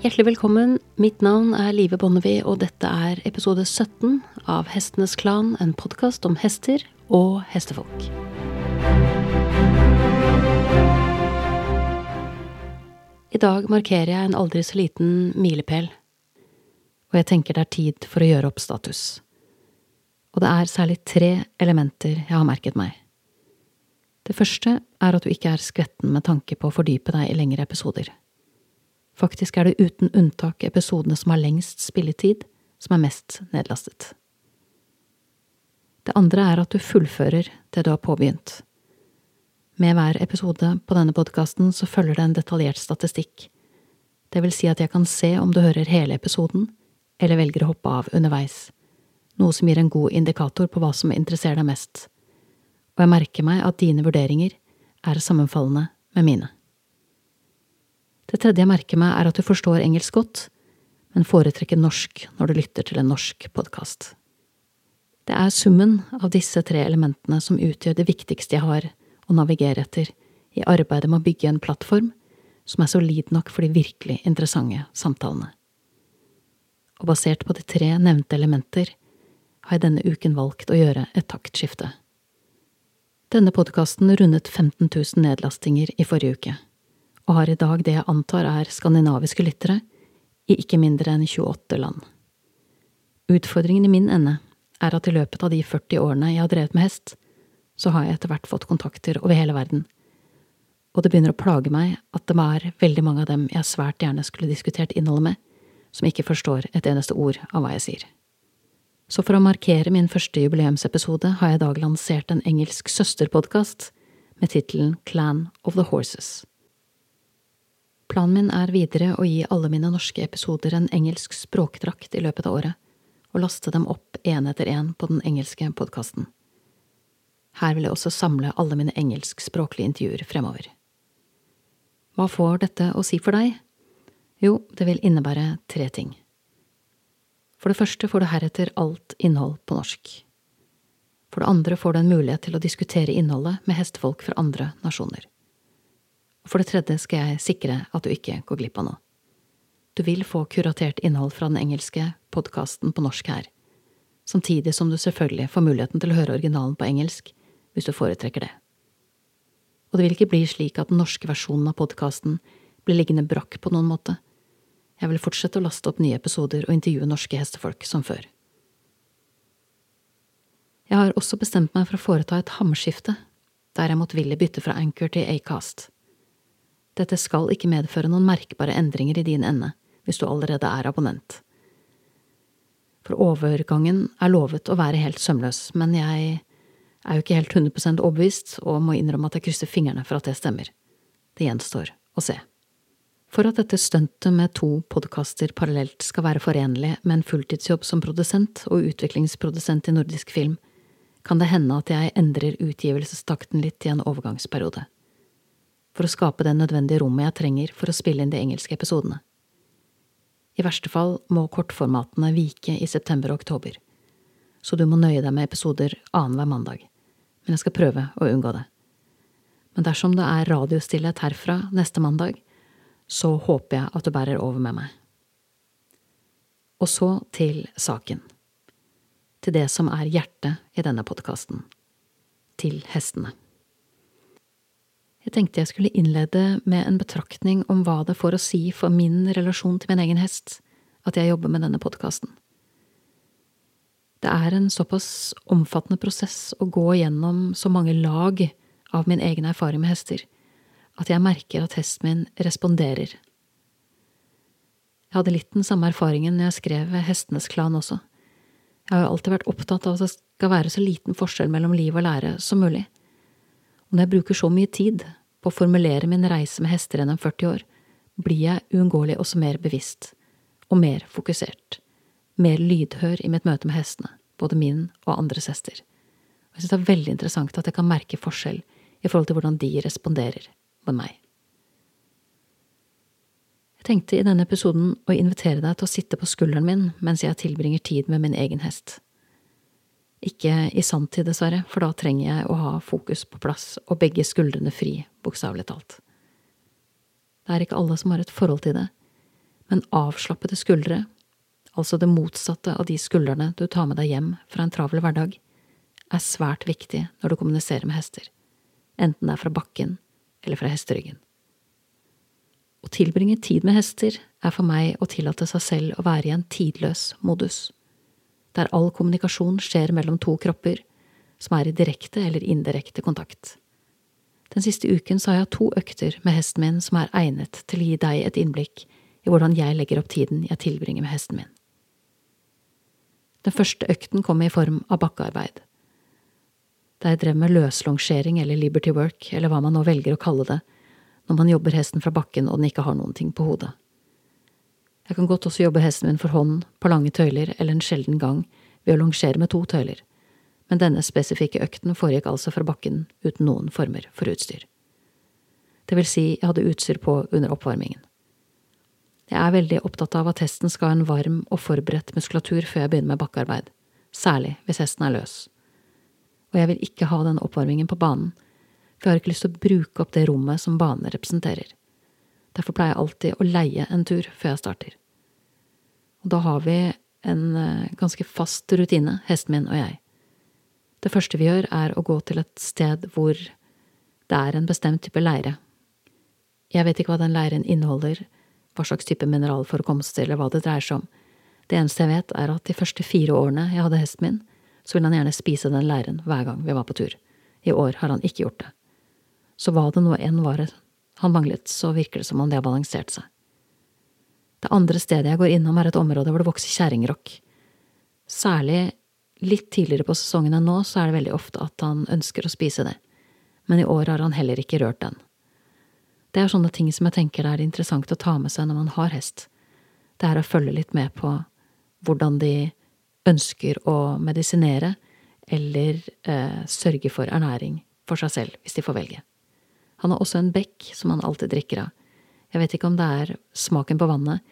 Hjertelig velkommen. Mitt navn er Live Bonnevie, og dette er episode 17 av Hestenes Klan, en podkast om hester og hestefolk. I dag markerer jeg en aldri så liten milepæl, og jeg tenker det er tid for å gjøre opp status. Og det er særlig tre elementer jeg har merket meg. Det første er at du ikke er skvetten med tanke på å fordype deg i lengre episoder. Faktisk er det uten unntak episodene som har lengst spilletid, som er mest nedlastet. Det andre er at du fullfører det du har påbegynt. Med hver episode på denne podkasten så følger det en detaljert statistikk. Det vil si at jeg kan se om du hører hele episoden, eller velger å hoppe av underveis, noe som gir en god indikator på hva som interesserer deg mest, og jeg merker meg at dine vurderinger er sammenfallende med mine. Det tredje jeg merker meg, er at du forstår engelsk godt, men foretrekker norsk når du lytter til en norsk podkast. Det er summen av disse tre elementene som utgjør det viktigste jeg har å navigere etter i arbeidet med å bygge en plattform som er solid nok for de virkelig interessante samtalene. Og basert på de tre nevnte elementer har jeg denne uken valgt å gjøre et taktskifte. Denne podkasten rundet 15 000 nedlastinger i forrige uke og har i dag det jeg antar er skandinaviske lyttere, i ikke mindre enn 28 land. Utfordringen i min ende er at i løpet av de 40 årene jeg har drevet med hest, så har jeg etter hvert fått kontakter over hele verden, og det begynner å plage meg at det var veldig mange av dem jeg svært gjerne skulle diskutert innholdet med, som ikke forstår et eneste ord av hva jeg sier. Så for å markere min første jubileumsepisode har jeg i dag lansert en engelsk søsterpodkast med tittelen Clan of the Horses. Planen min er videre å gi alle mine norske episoder en engelsk språkdrakt i løpet av året, og laste dem opp én etter én på den engelske podkasten. Her vil jeg også samle alle mine engelskspråklige intervjuer fremover. Hva får dette å si for deg? Jo, det vil innebære tre ting. For det første får du heretter alt innhold på norsk. For det andre får du en mulighet til å diskutere innholdet med hestefolk fra andre nasjoner. For det tredje skal jeg sikre at du ikke går glipp av noe. Du vil få kuratert innhold fra den engelske podkasten på norsk her, samtidig som du selvfølgelig får muligheten til å høre originalen på engelsk hvis du foretrekker det. Og det vil ikke bli slik at den norske versjonen av podkasten blir liggende brakk på noen måte. Jeg vil fortsette å laste opp nye episoder og intervjue norske hestefolk som før. Jeg har også bestemt meg for å foreta et hamskifte, der jeg motvillig bytte fra Anchor til Acast. Dette skal ikke medføre noen merkbare endringer i din ende hvis du allerede er abonnent. For overgangen er lovet å være helt sømløs, men jeg er jo ikke helt 100% overbevist og må innrømme at jeg krysser fingrene for at det stemmer. Det gjenstår å se. For at dette stuntet med to podkaster parallelt skal være forenlig med en fulltidsjobb som produsent og utviklingsprodusent i nordisk film, kan det hende at jeg endrer utgivelsestakten litt i en overgangsperiode for å skape det nødvendige rommet jeg trenger for å spille inn de engelske episodene. I verste fall må kortformatene vike i september og oktober, så du må nøye deg med episoder annenhver mandag, men jeg skal prøve å unngå det. Men dersom det er radiostillhet herfra neste mandag, så håper jeg at du bærer over med meg. Og så til saken. Til det som er hjertet i denne podkasten. Til hestene. Jeg tenkte jeg skulle innlede med en betraktning om hva det får å si for min relasjon til min egen hest at jeg jobber med denne podkasten. Det er en såpass omfattende prosess å gå gjennom så mange lag av min egen erfaring med hester, at jeg merker at hesten min responderer. Jeg hadde litt den samme erfaringen når jeg skrev Hestenes Klan også. Jeg har jo alltid vært opptatt av at det skal være så liten forskjell mellom liv og lære som mulig. Og når jeg bruker så mye tid på å formulere min reise med hester gjennom 40 år, blir jeg uunngåelig også mer bevisst, og mer fokusert, mer lydhør i mitt møte med hestene, både min og andres hester. Og jeg synes det er veldig interessant at jeg kan merke forskjell i forhold til hvordan de responderer med meg. Jeg tenkte i denne episoden å invitere deg til å sitte på skulderen min mens jeg tilbringer tid med min egen hest. Ikke i sanntid, dessverre, for da trenger jeg å ha fokus på plass og begge skuldrene fri, bokstavelig talt. Det er ikke alle som har et forhold til det, Men avslappede skuldre, altså det motsatte av de skuldrene du tar med deg hjem fra en travel hverdag, er svært viktig når du kommuniserer med hester, enten det er fra bakken eller fra hesteryggen. Å tilbringe tid med hester er for meg å tillate seg selv å være i en tidløs modus, der all kommunikasjon skjer mellom to kropper som er i direkte eller indirekte kontakt. Den siste uken så har jeg to økter med hesten min som er egnet til å gi deg et innblikk i hvordan jeg legger opp tiden jeg tilbringer med hesten min. Den første økten kom i form av bakkearbeid. Der jeg drev med løslongering eller liberty work, eller hva man nå velger å kalle det, når man jobber hesten fra bakken og den ikke har noen ting på hodet. Jeg kan godt også jobbe hesten min for hånd, på lange tøyler eller en sjelden gang ved å longere med to tøyler men denne spesifikke økten foregikk altså fra bakken uten noen former for utstyr. Det vil si, jeg hadde utstyr på under oppvarmingen. Jeg er veldig opptatt av at hesten skal ha en varm og forberedt muskulatur før jeg begynner med bakkearbeid, særlig hvis hesten er løs. Og jeg vil ikke ha den oppvarmingen på banen, for jeg har ikke lyst til å bruke opp det rommet som banen representerer. Derfor pleier jeg alltid å leie en tur før jeg starter. Og da har vi en eh, ganske fast rutine, hesten min og jeg. Det første vi gjør, er å gå til et sted hvor det er en bestemt type leire. Jeg vet ikke hva den leiren inneholder, hva slags type mineralforekomst eller hva det dreier seg om. Det eneste jeg vet, er at de første fire årene jeg hadde hesten min, så ville han gjerne spise den leiren hver gang vi var på tur. I år har han ikke gjort det. Så hva det nå enn var han manglet, så virker det som om det har balansert seg. Det andre stedet jeg går innom, er et område hvor det vokser kjerringrokk. Særlig Litt tidligere på sesongen enn nå, så er det veldig ofte at han ønsker å spise det, men i år har han heller ikke rørt den. Det er sånne ting som jeg tenker det er interessant å ta med seg når man har hest. Det er å følge litt med på hvordan de ønsker å medisinere eller eh, sørge for ernæring for seg selv, hvis de får velge. Han har også en bekk som han alltid drikker av. Jeg vet ikke om det er smaken på vannet,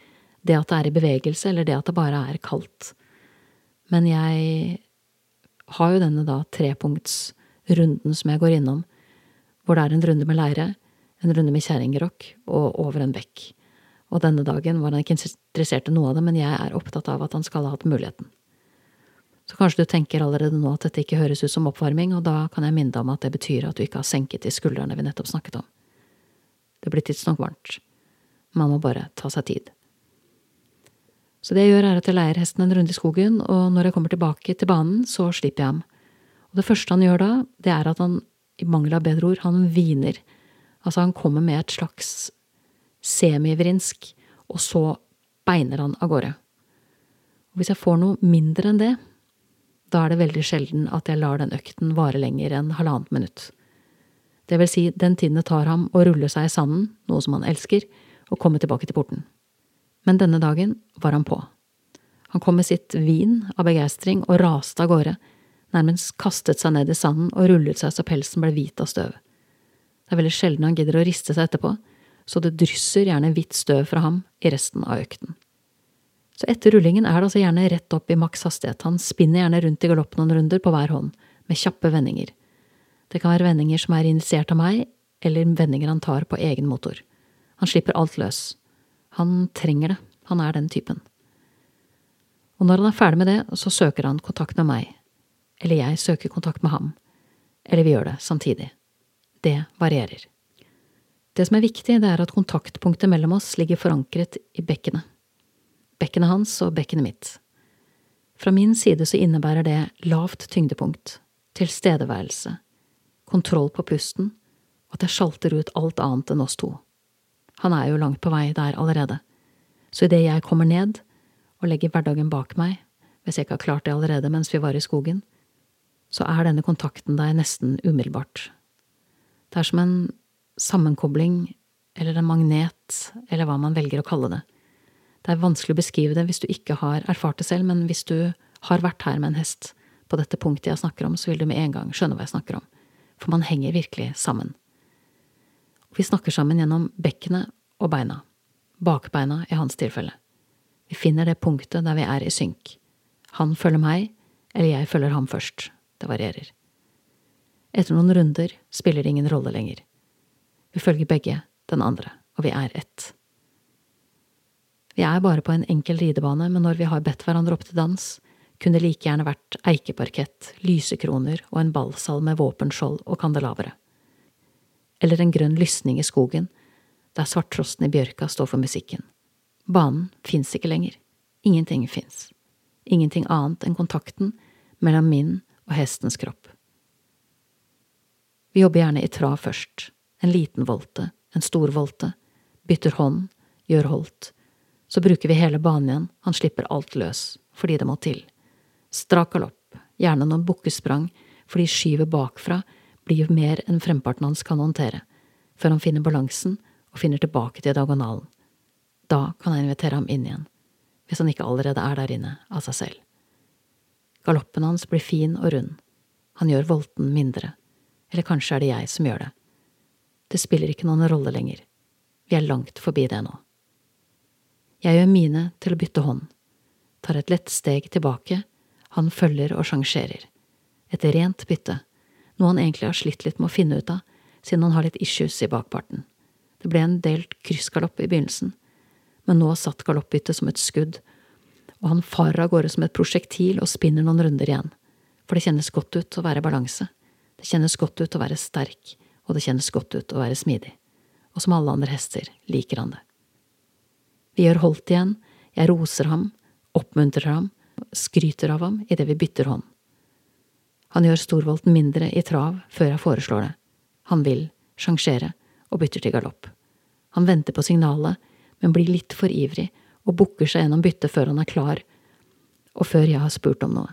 det at det er i bevegelse, eller det at det bare er kaldt. Men jeg har jo denne da trepunktsrunden som jeg går innom, hvor det er en runde med leire, en runde med kjerringrock og over en bekk. Og denne dagen var han ikke interessert i noe av det, men jeg er opptatt av at han skal ha hatt muligheten. Så kanskje du tenker allerede nå at dette ikke høres ut som oppvarming, og da kan jeg minne deg om at det betyr at du ikke har senket de skuldrene vi nettopp snakket om. Det blir tidsnok varmt. Man må bare ta seg tid. Så det jeg gjør, er at jeg leier hesten en runde i skogen, og når jeg kommer tilbake til banen, så slipper jeg ham. Og det første han gjør da, det er at han, i mangel av bedre ord, han hviner. Altså, han kommer med et slags semivrinsk, og så beiner han av gårde. Og hvis jeg får noe mindre enn det, da er det veldig sjelden at jeg lar den økten vare lenger enn halvannet minutt. Det vil si den tiden det tar ham å rulle seg i sanden, noe som han elsker, og komme tilbake til porten men denne dagen var han på. Han kom med sitt vin av begeistring og raste av gårde, nærmest kastet seg ned i sanden og rullet seg så pelsen ble hvit av støv. Det er veldig sjelden han gidder å riste seg etterpå, så det drysser gjerne hvitt støv fra ham i resten av økten. Så etter rullingen er det altså gjerne rett opp i maks hastighet, han spinner gjerne rundt i galopp noen runder på hver hånd, med kjappe vendinger. Det kan være vendinger som er initiert av meg, eller vendinger han tar på egen motor. Han slipper alt løs, han trenger det, han er den typen. Og når han er ferdig med det, så søker han kontakt med meg, eller jeg søker kontakt med ham, eller vi gjør det samtidig. Det varierer. Det som er viktig, det er at kontaktpunktet mellom oss ligger forankret i bekkenet. Bekkenet hans og bekkenet mitt. Fra min side så innebærer det lavt tyngdepunkt, tilstedeværelse, kontroll på pusten, og at jeg sjalter ut alt annet enn oss to. Han er jo langt på vei der allerede. Så idet jeg kommer ned og legger hverdagen bak meg, hvis jeg ikke har klart det allerede mens vi var i skogen, så er denne kontakten der nesten umiddelbart. Det er som en sammenkobling eller en magnet, eller hva man velger å kalle det. Det er vanskelig å beskrive det hvis du ikke har erfart det selv, men hvis du har vært her med en hest på dette punktet jeg snakker om, så vil du med en gang skjønne hva jeg snakker om, for man henger virkelig sammen. Vi snakker sammen gjennom bekkenet og beina, bakbeina i hans tilfelle. Vi finner det punktet der vi er i synk. Han følger meg, eller jeg følger ham først. Det varierer. Etter noen runder spiller det ingen rolle lenger. Vi følger begge den andre, og vi er ett. Vi er bare på en enkel ridebane, men når vi har bedt hverandre opp til dans, kunne det like gjerne vært eikeparkett, lysekroner og en ballsal med våpenskjold og kandelabre. Eller en grønn lysning i skogen, der svarttrosten i bjørka står for musikken. Banen fins ikke lenger. Ingenting fins. Ingenting annet enn kontakten mellom min og hestens kropp. Vi jobber gjerne i trav først, en liten volte, en stor volte, bytter hånd, gjør holdt, så bruker vi hele banen igjen, han slipper alt løs, fordi det må til. Strak galopp, gjerne noen bukkesprang, fordi skyver bakfra blir mer enn fremparten hans kan håndtere, før han finner balansen og finner tilbake til diagonalen. Da kan jeg invitere ham inn igjen, hvis han ikke allerede er der inne av seg selv. Galoppen hans blir fin og rund, han gjør volten mindre, eller kanskje er det jeg som gjør det. Det spiller ikke noen rolle lenger, vi er langt forbi det nå. Jeg gjør mine til å bytte hånd, tar et lett steg tilbake, han følger og sjangerer. Et rent bytte, noe han egentlig har slitt litt med å finne ut av, siden han har litt issues i bakparten. Det ble en delt kryssgalopp i begynnelsen, men nå satt galoppbyttet som et skudd, og han farer av gårde som et prosjektil og spinner noen runder igjen, for det kjennes godt ut å være balanse, det kjennes godt ut å være sterk, og det kjennes godt ut å være smidig, og som alle andre hester liker han det. Vi gjør holdt igjen, jeg roser ham, oppmuntrer ham, skryter av ham idet vi bytter hånd. Han gjør storvolten mindre i trav før jeg foreslår det. Han vil sjangere og bytter til galopp. Han venter på signalet, men blir litt for ivrig og bukker seg gjennom byttet før han er klar, og før jeg har spurt om noe.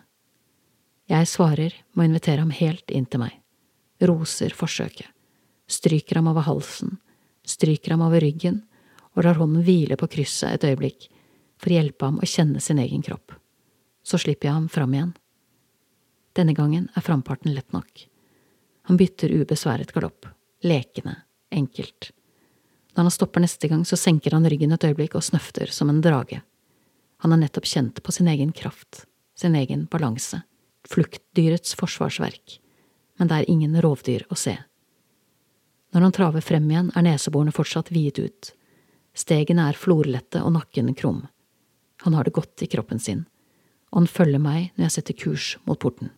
Jeg svarer med å invitere ham helt inn til meg, roser forsøket, stryker ham over halsen, stryker ham over ryggen og lar hånden hvile på krysset et øyeblikk for å hjelpe ham å kjenne sin egen kropp. Så slipper jeg ham fram igjen. Denne gangen er framparten lett nok. Han bytter ubesværet galopp, lekende, enkelt. Når han stopper neste gang, så senker han ryggen et øyeblikk og snøfter som en drage. Han har nettopp kjent på sin egen kraft, sin egen balanse, fluktdyrets forsvarsverk, men det er ingen rovdyr å se. Når han traver frem igjen, er neseborene fortsatt viet ut, Stegene er florlette og nakken krum. Han har det godt i kroppen sin, og han følger meg når jeg setter kurs mot porten.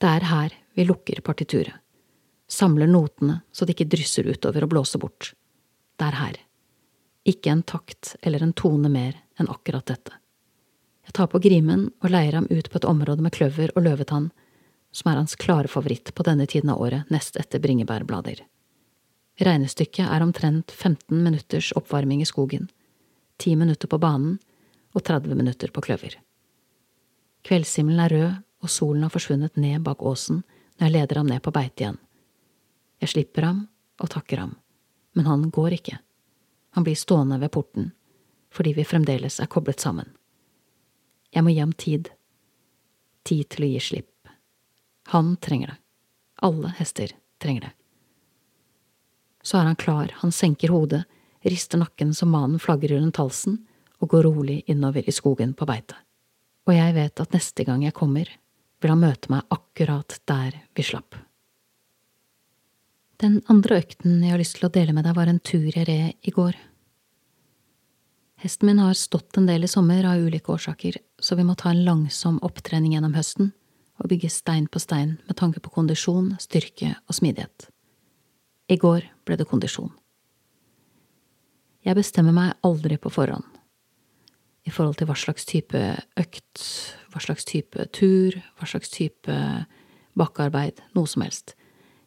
Det er her vi lukker partituret, samler notene så det ikke drysser utover og blåser bort. Det er her. Ikke en takt eller en tone mer enn akkurat dette. Jeg tar på grimen og leier ham ut på et område med kløver og løvetann, som er hans klare favoritt på denne tiden av året, nest etter bringebærblader. Regnestykket er omtrent 15 minutters oppvarming i skogen, 10 minutter på banen og 30 minutter på kløver. Kveldshimmelen er rød, og solen har forsvunnet ned bak åsen når jeg leder ham ned på beite igjen. Jeg slipper ham og takker ham, men han går ikke. Han blir stående ved porten, fordi vi fremdeles er koblet sammen. Jeg må gi ham tid. Tid til å gi slipp. Han trenger det. Alle hester trenger det. Så er han klar, han senker hodet, rister nakken så manen flagrer rundt halsen, og går rolig innover i skogen på beite. Og jeg vet at neste gang jeg kommer, vil han møte meg akkurat der vi slapp. Den andre økten jeg har lyst til å dele med deg, var en tur jeg red i går. Hesten min har stått en del i sommer av ulike årsaker, så vi må ta en langsom opptrening gjennom høsten og bygge stein på stein med tanke på kondisjon, styrke og smidighet. I går ble det kondisjon. Jeg bestemmer meg aldri på forhånd i forhold til hva slags type økt, hva slags type tur, hva slags type bakkearbeid, noe som helst.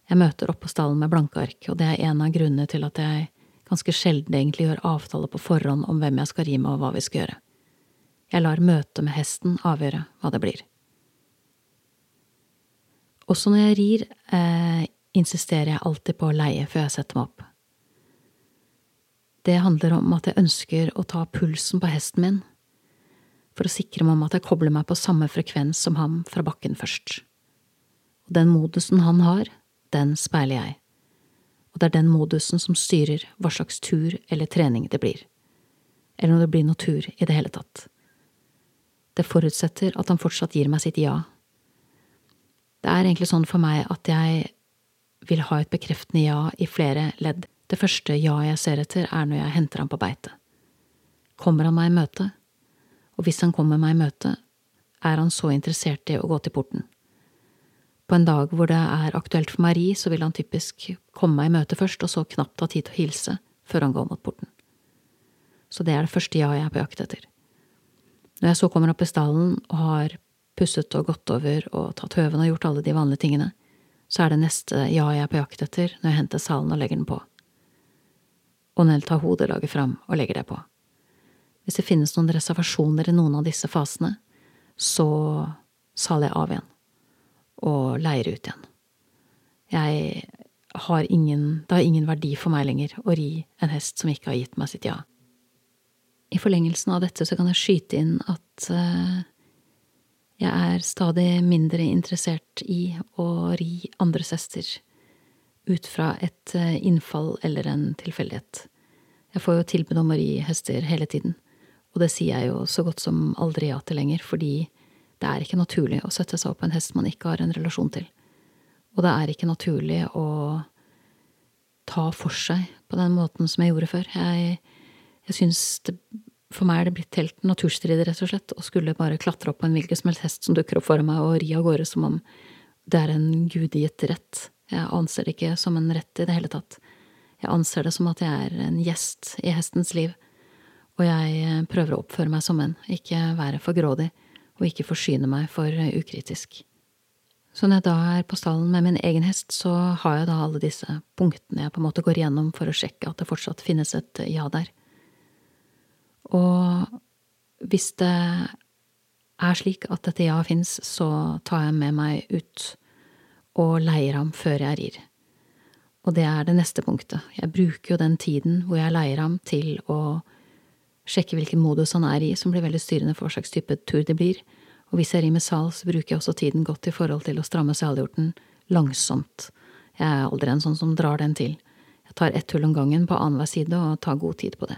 Jeg møter opp på stallen med blanke ark, og det er en av grunnene til at jeg ganske sjelden egentlig gjør avtale på forhånd om hvem jeg skal ri med og hva vi skal gjøre. Jeg lar møtet med hesten avgjøre hva det blir. Også når jeg rir, eh, insisterer jeg alltid på å leie før jeg setter meg opp. Det handler om at jeg ønsker å ta pulsen på hesten min, for å sikre meg om at jeg kobler meg på samme frekvens som ham fra bakken først. Og den modusen han har, den speiler jeg, og det er den modusen som styrer hva slags tur eller trening det blir, eller når det blir noe tur i det hele tatt. Det forutsetter at han fortsatt gir meg sitt ja. Det er egentlig sånn for meg at jeg vil ha et bekreftende ja i flere ledd. Det første ja jeg ser etter, er når jeg henter ham på beite. kommer han meg i møte, og hvis han kommer meg i møte, er han så interessert i å gå til porten. På en dag hvor det er aktuelt for Marie, så vil han typisk komme meg i møte først, og så knapt ha tid til å hilse før han går mot porten. Så det er det første ja jeg er på jakt etter. Når jeg så kommer opp i stallen og har pusset og gått over og tatt høven og gjort alle de vanlige tingene, så er det neste ja jeg er på jakt etter når jeg henter salen og legger den på. Og Nell tar hodelaget fram og legger det på. Hvis det finnes noen reservasjoner i noen av disse fasene, så saler jeg av igjen og leier ut igjen. Jeg har ingen, det har ingen verdi for meg lenger å ri en hest som ikke har gitt meg sitt ja. I forlengelsen av dette så kan jeg skyte inn at uh, jeg er stadig mindre interessert i å ri andres hester ut fra et uh, innfall eller en tilfeldighet. Jeg får jo tilbud om å ri hester hele tiden, og det sier jeg jo så godt som aldri ja til lenger, fordi det er ikke naturlig å sette seg opp på en hest man ikke har en relasjon til. Og det er ikke naturlig å ta for seg på den måten som jeg gjorde før. Jeg, jeg syns det For meg er det blitt helt naturstridig, rett og slett, å skulle bare klatre opp på en hvilken som helst hest som dukker opp foran meg, og ri av gårde som om det er en gudgitt rett. Jeg anser det ikke som en rett i det hele tatt. Jeg anser det som at jeg er en gjest i hestens liv, og jeg prøver å oppføre meg som en, ikke være for grådig og ikke forsyne meg for eh, ukritisk. Så når jeg da er på stallen med min egen hest, så har jeg da alle disse punktene jeg på en måte går igjennom for å sjekke at det fortsatt finnes et eh, ja der. Og hvis det er slik at dette ja fins, så tar jeg med meg ut og leier ham før jeg rir. Og det er det neste punktet. Jeg bruker jo den tiden hvor jeg leier ham til å sjekke hvilken modus han er i, som blir veldig styrende for hva slags type tur det blir, og hvis jeg rir med sal, så bruker jeg også tiden godt i forhold til å stramme salhjorten langsomt. Jeg er aldri en sånn som drar den til. Jeg tar ett hull om gangen på annenhver side og tar god tid på det.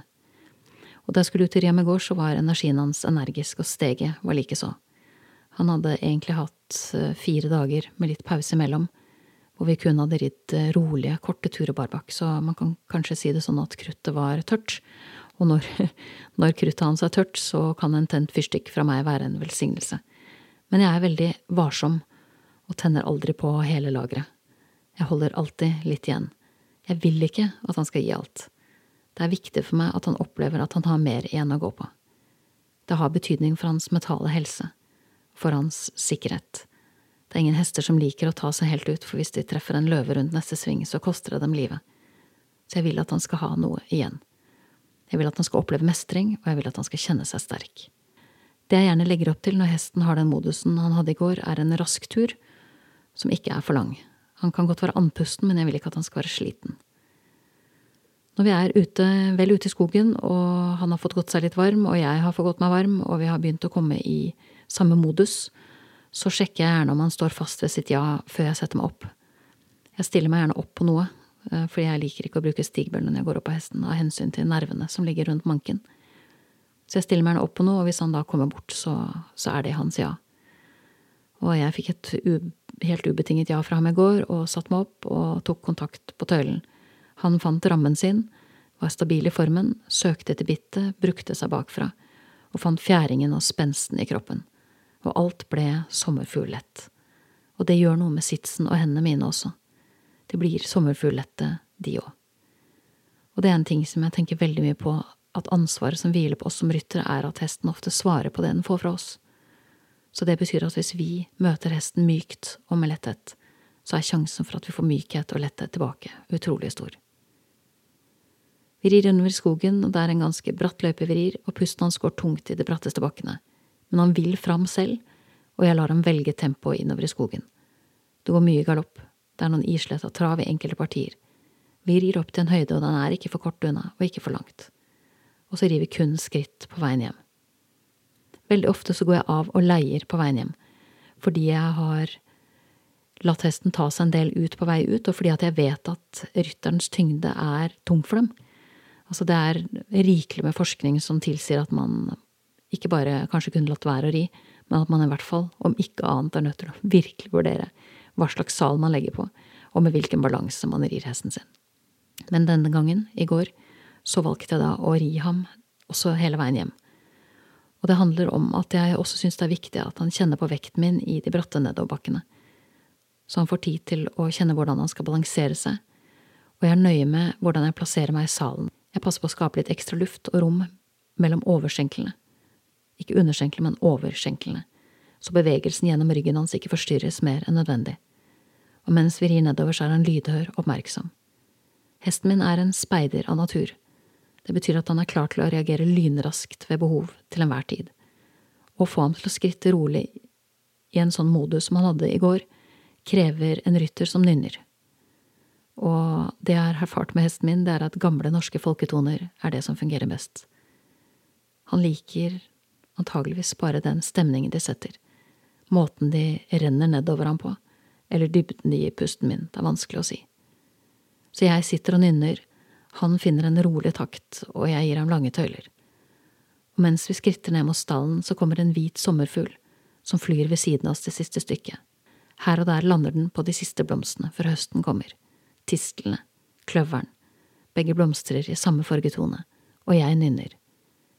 Og da jeg skulle ut i Riem i går, så var energien hans energisk, og steget var likeså. Han hadde egentlig hatt eh, fire dager med litt pause imellom, hvor vi kun hadde ridd eh, rolige, korte turer barbakk, så man kan kanskje si det sånn at kruttet var tørt, og når, når kruttet hans er tørt, så kan en tent fyrstikk fra meg være en velsignelse. Men jeg er veldig varsom og tenner aldri på hele lageret. Jeg holder alltid litt igjen. Jeg vil ikke at han skal gi alt. Det er viktig for meg at han opplever at han har mer igjen å gå på. Det har betydning for hans mentale helse, for hans sikkerhet. Det er ingen hester som liker å ta seg helt ut, for hvis de treffer en løve rundt neste sving, så koster det dem livet. Så jeg vil at han skal ha noe igjen. Jeg vil at han skal oppleve mestring, og jeg vil at han skal kjenne seg sterk. Det jeg gjerne legger opp til når hesten har den modusen han hadde i går, er en rask tur som ikke er for lang. Han kan godt være andpusten, men jeg vil ikke at han skal være sliten. Når vi er ute, vel ute i skogen, og han har fått gått seg litt varm, og jeg har fått gått meg varm, og vi har begynt å komme i samme modus, så sjekker jeg gjerne om han står fast ved sitt ja før jeg setter meg opp. Jeg stiller meg gjerne opp på noe, fordi jeg liker ikke å bruke stigbøller når jeg går opp på hesten, av hensyn til nervene som ligger rundt manken. Så jeg stiller meg gjerne opp på noe, og hvis han da kommer bort, så, så er det hans ja. Og jeg fikk et u, helt ubetinget ja fra ham i går, og satte meg opp og tok kontakt på tøylen. Han fant rammen sin, var stabil i formen, søkte etter bittet, brukte seg bakfra, og fant fjæringen og spensten i kroppen. Og alt ble sommerfuglett. Og det gjør noe med sitsen og hendene mine også. Det blir sommerfuglette, de òg. Og det er en ting som jeg tenker veldig mye på, at ansvaret som hviler på oss som ryttere, er at hesten ofte svarer på det den får fra oss. Så det betyr at hvis vi møter hesten mykt og med letthet, så er sjansen for at vi får mykhet og letthet tilbake, utrolig stor. Vi rir innover skogen, og det er en ganske bratt løype vi rir, og pusten hans går tungt i de bratteste bakkene, men han vil fram selv, og jeg lar ham velge tempoet innover i skogen. Det går mye galopp, det er noen islett og trav i enkelte partier. Vi rir opp til en høyde, og den er ikke for kort unna, og ikke for langt. Og så rir vi kun skritt på veien hjem. Veldig ofte så går jeg av og leier på veien hjem, fordi jeg har latt hesten ta seg en del ut på vei ut, og fordi at jeg vet at rytterens tyngde er tung for dem. Altså det er rikelig med forskning som tilsier at man ikke bare kanskje kunne latt være å ri, men at man i hvert fall, om ikke annet, er nødt til å virkelig vurdere hva slags sal man legger på, og med hvilken balanse man rir hesten sin. Men denne gangen, i går, så valgte jeg da å ri ham også hele veien hjem. Og det handler om at jeg også syns det er viktig at han kjenner på vekten min i de bratte nedoverbakkene, så han får tid til å kjenne hvordan han skal balansere seg, og jeg er nøye med hvordan jeg plasserer meg i salen. Jeg passer på å skape litt ekstra luft og rom mellom overskjenklene. Ikke underskjenklene, men overskjenklene, så bevegelsen gjennom ryggen hans ikke forstyrres mer enn nødvendig. Og mens vi rir nedover, så er han lydhør, oppmerksom. Hesten min er en speider av natur. Det betyr at han er klar til å reagere lynraskt ved behov til enhver tid. Å få ham til å skritte rolig i en sånn modus som han hadde i går, krever en rytter som nynner. Og det jeg har erfart med hesten min, det er at gamle norske folketoner er det som fungerer best. Han liker antageligvis bare den stemningen de setter, måten de renner nedover ham på, eller dybden de gir pusten min, det er vanskelig å si. Så jeg sitter og nynner, han finner en rolig takt, og jeg gir ham lange tøyler. Og mens vi skritter ned mot stallen, så kommer en hvit sommerfugl som flyr ved siden av oss det siste stykket. Her og der lander den på de siste blomstene før høsten kommer tistlene, kløveren, begge blomstrer i samme fargetone, og jeg nynner.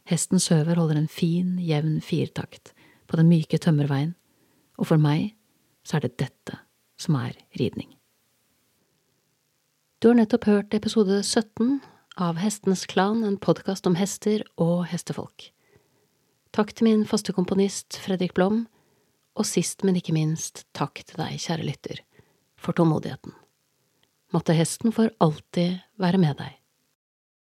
Hesten Søver holder en fin, jevn firtakt på den myke tømmerveien, og for meg så er det dette som er ridning. Du har nettopp hørt episode 17 av Hestenes Klan, en podkast om hester og hestefolk. Takk til min faste komponist Fredrik Blom, og sist, men ikke minst, takk til deg, kjære lytter, for tålmodigheten måtte hesten for alltid være med deg.